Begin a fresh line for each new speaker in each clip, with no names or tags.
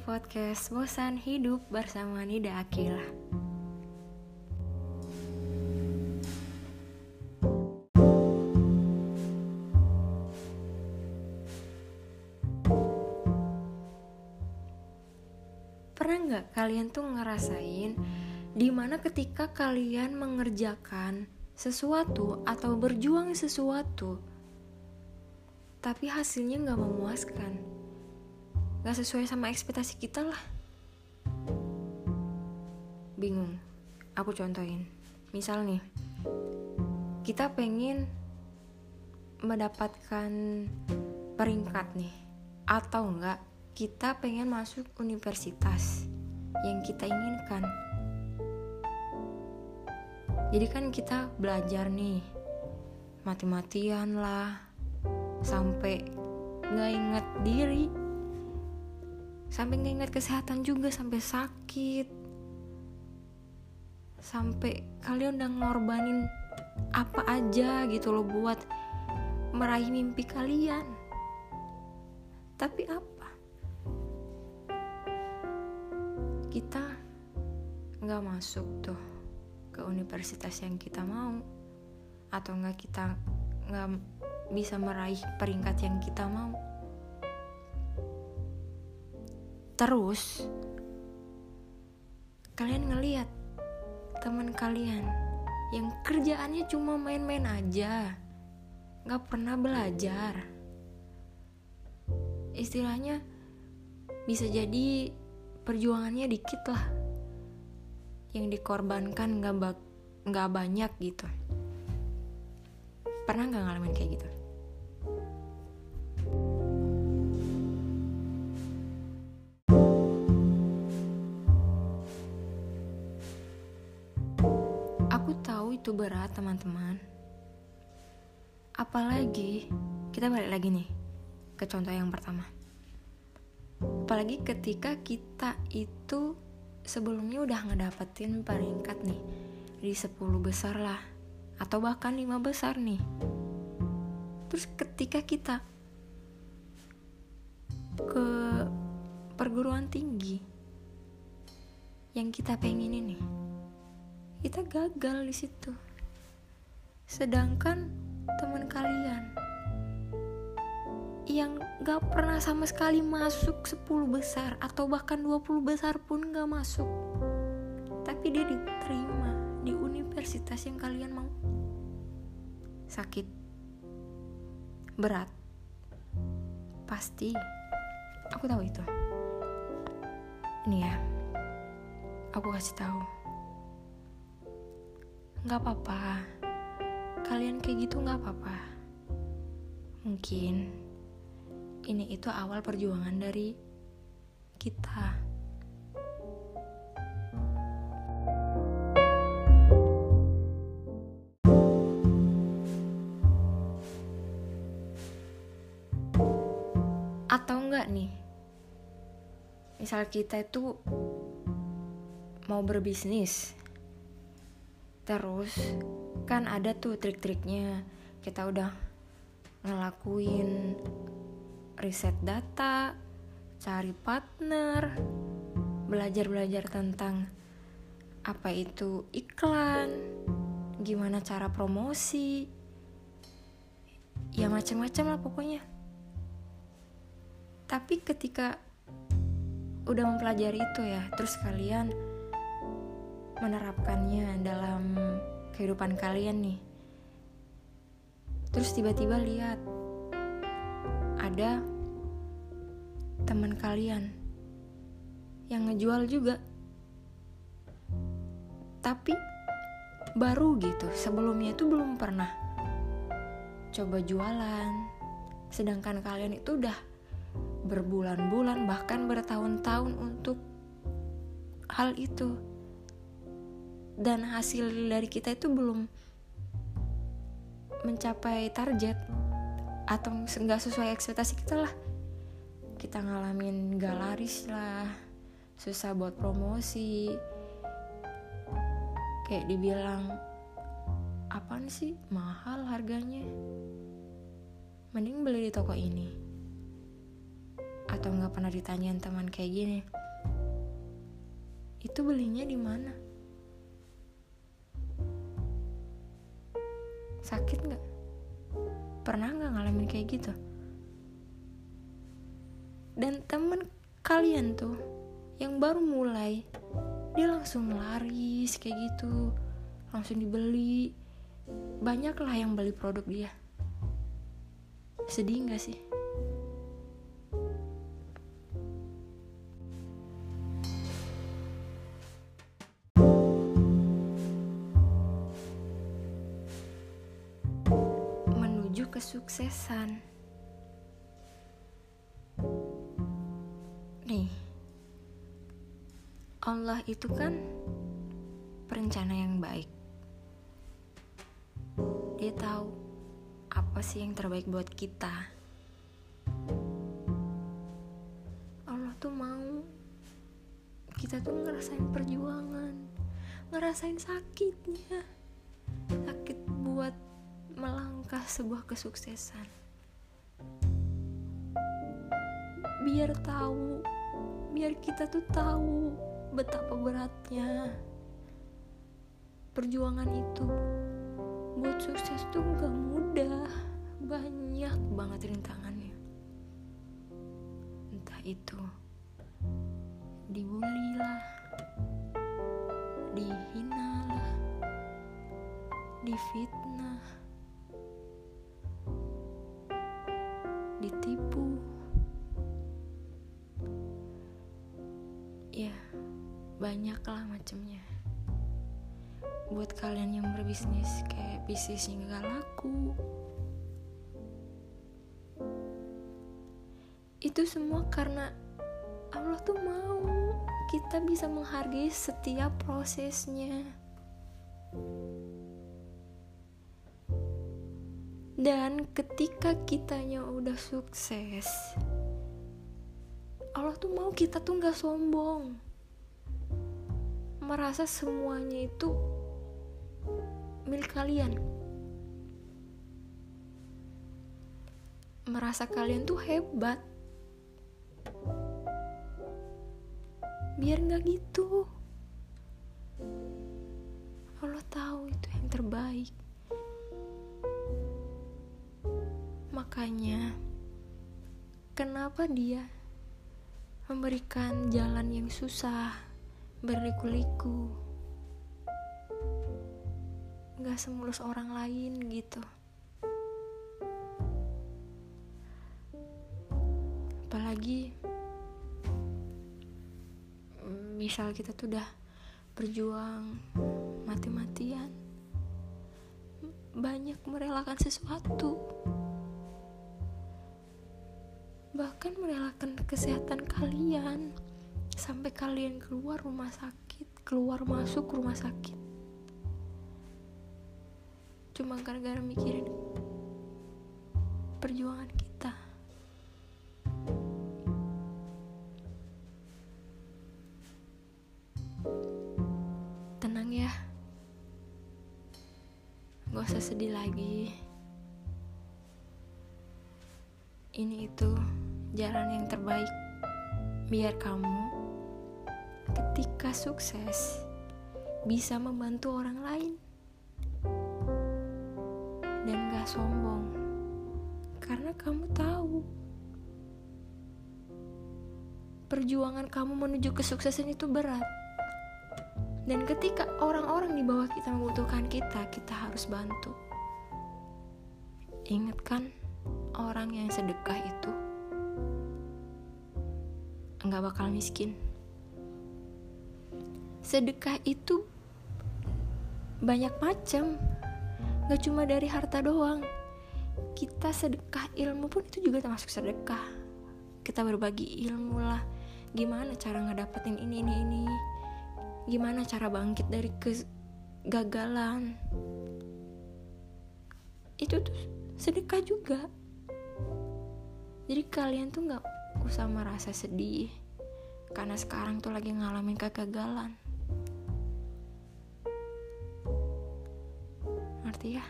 podcast Bosan Hidup bersama Nida Akila. Pernah nggak kalian tuh ngerasain di mana ketika kalian mengerjakan sesuatu atau berjuang sesuatu, tapi hasilnya nggak memuaskan, nggak sesuai sama ekspektasi kita lah. Bingung, aku contohin. Misal nih, kita pengen mendapatkan peringkat nih, atau enggak kita pengen masuk universitas yang kita inginkan jadi kan kita belajar nih mati-matian lah sampai nggak inget diri sampai nggak inget kesehatan juga sampai sakit. Sampai kalian udah ngorbanin apa aja gitu loh buat meraih mimpi kalian. Tapi apa? Kita nggak masuk tuh ke universitas yang kita mau atau nggak kita nggak bisa meraih peringkat yang kita mau terus kalian ngeliat teman kalian yang kerjaannya cuma main-main aja nggak pernah belajar. Istilahnya bisa jadi perjuangannya dikit lah yang dikorbankan nggak nggak banyak gitu. Pernah nggak ngalamin kayak gitu itu berat teman-teman. Apalagi kita balik lagi nih ke contoh yang pertama. Apalagi ketika kita itu sebelumnya udah ngedapetin peringkat nih di 10 besar lah atau bahkan 5 besar nih. Terus ketika kita ke perguruan tinggi yang kita pengen ini kita gagal di situ. Sedangkan teman kalian yang gak pernah sama sekali masuk 10 besar atau bahkan 20 besar pun gak masuk. Tapi dia diterima di universitas yang kalian mau. Sakit. Berat. Pasti. Aku tahu itu. Ini ya. Aku kasih tahu nggak apa-apa kalian kayak gitu nggak apa-apa mungkin ini itu awal perjuangan dari kita. Atau enggak nih? Misal kita itu mau berbisnis. Terus kan ada tuh trik-triknya. Kita udah ngelakuin riset data, cari partner, belajar-belajar tentang apa itu iklan, gimana cara promosi, ya macam-macam lah pokoknya. Tapi ketika udah mempelajari itu ya, terus kalian menerapkannya dalam kehidupan kalian nih. Terus tiba-tiba lihat ada teman kalian yang ngejual juga. Tapi baru gitu sebelumnya itu belum pernah coba jualan. Sedangkan kalian itu udah berbulan-bulan bahkan bertahun-tahun untuk hal itu dan hasil dari kita itu belum mencapai target atau nggak sesuai ekspektasi kita lah. Kita ngalamin gak laris lah susah buat promosi. Kayak dibilang apaan sih? Mahal harganya. Mending beli di toko ini. Atau nggak pernah ditanyain teman kayak gini. Itu belinya di mana sakit nggak? Pernah nggak ngalamin kayak gitu? Dan temen kalian tuh yang baru mulai dia langsung laris kayak gitu langsung dibeli. Banyak lah yang beli produk dia. Sedih nggak sih kesuksesan. Nih Allah itu kan perencana yang baik. Dia tahu apa sih yang terbaik buat kita. Allah tuh mau kita tuh ngerasain perjuangan ngerasain sakitnya. Sakit buat melangkah sebuah kesuksesan. Biar tahu biar kita tuh tahu betapa beratnya perjuangan itu. Buat sukses tuh gak mudah. Banyak banget rintangannya. Entah itu dibully lah dihina lah difitnah banyak lah macamnya buat kalian yang berbisnis kayak bisnisnya gak laku. Itu semua karena Allah tuh mau kita bisa menghargai setiap prosesnya. Dan ketika kitanya udah sukses Allah tuh mau kita tuh gak sombong merasa semuanya itu milik kalian. Merasa kalian tuh hebat. Biar nggak gitu. Allah tahu itu yang terbaik. Makanya kenapa dia memberikan jalan yang susah berliku-liku. Gak semulus orang lain gitu. Apalagi misal kita tuh udah berjuang mati-matian banyak merelakan sesuatu. Bahkan merelakan kesehatan kalian sampai kalian keluar rumah sakit keluar masuk rumah sakit. Cuma gara-gara mikirin perjuangan kita. Tenang ya. Gak usah sedih lagi. Ini itu jalan yang terbaik. Biar kamu ketika sukses bisa membantu orang lain dan gak sombong. Karena kamu tahu perjuangan kamu menuju kesuksesan itu berat. Dan ketika orang-orang di bawah kita membutuhkan kita kita harus bantu. Ingat kan orang yang sedekah itu nggak bakal miskin sedekah itu banyak macam. Nggak cuma dari harta doang. Kita sedekah ilmu pun itu juga termasuk sedekah. Kita berbagi ilmu lah. Gimana cara ngedapetin ini ini ini? Gimana cara bangkit dari kegagalan? Itu tuh sedekah juga. Jadi kalian tuh nggak usah merasa sedih. Karena sekarang tuh lagi ngalamin kegagalan ya.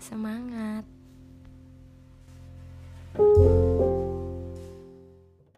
Semangat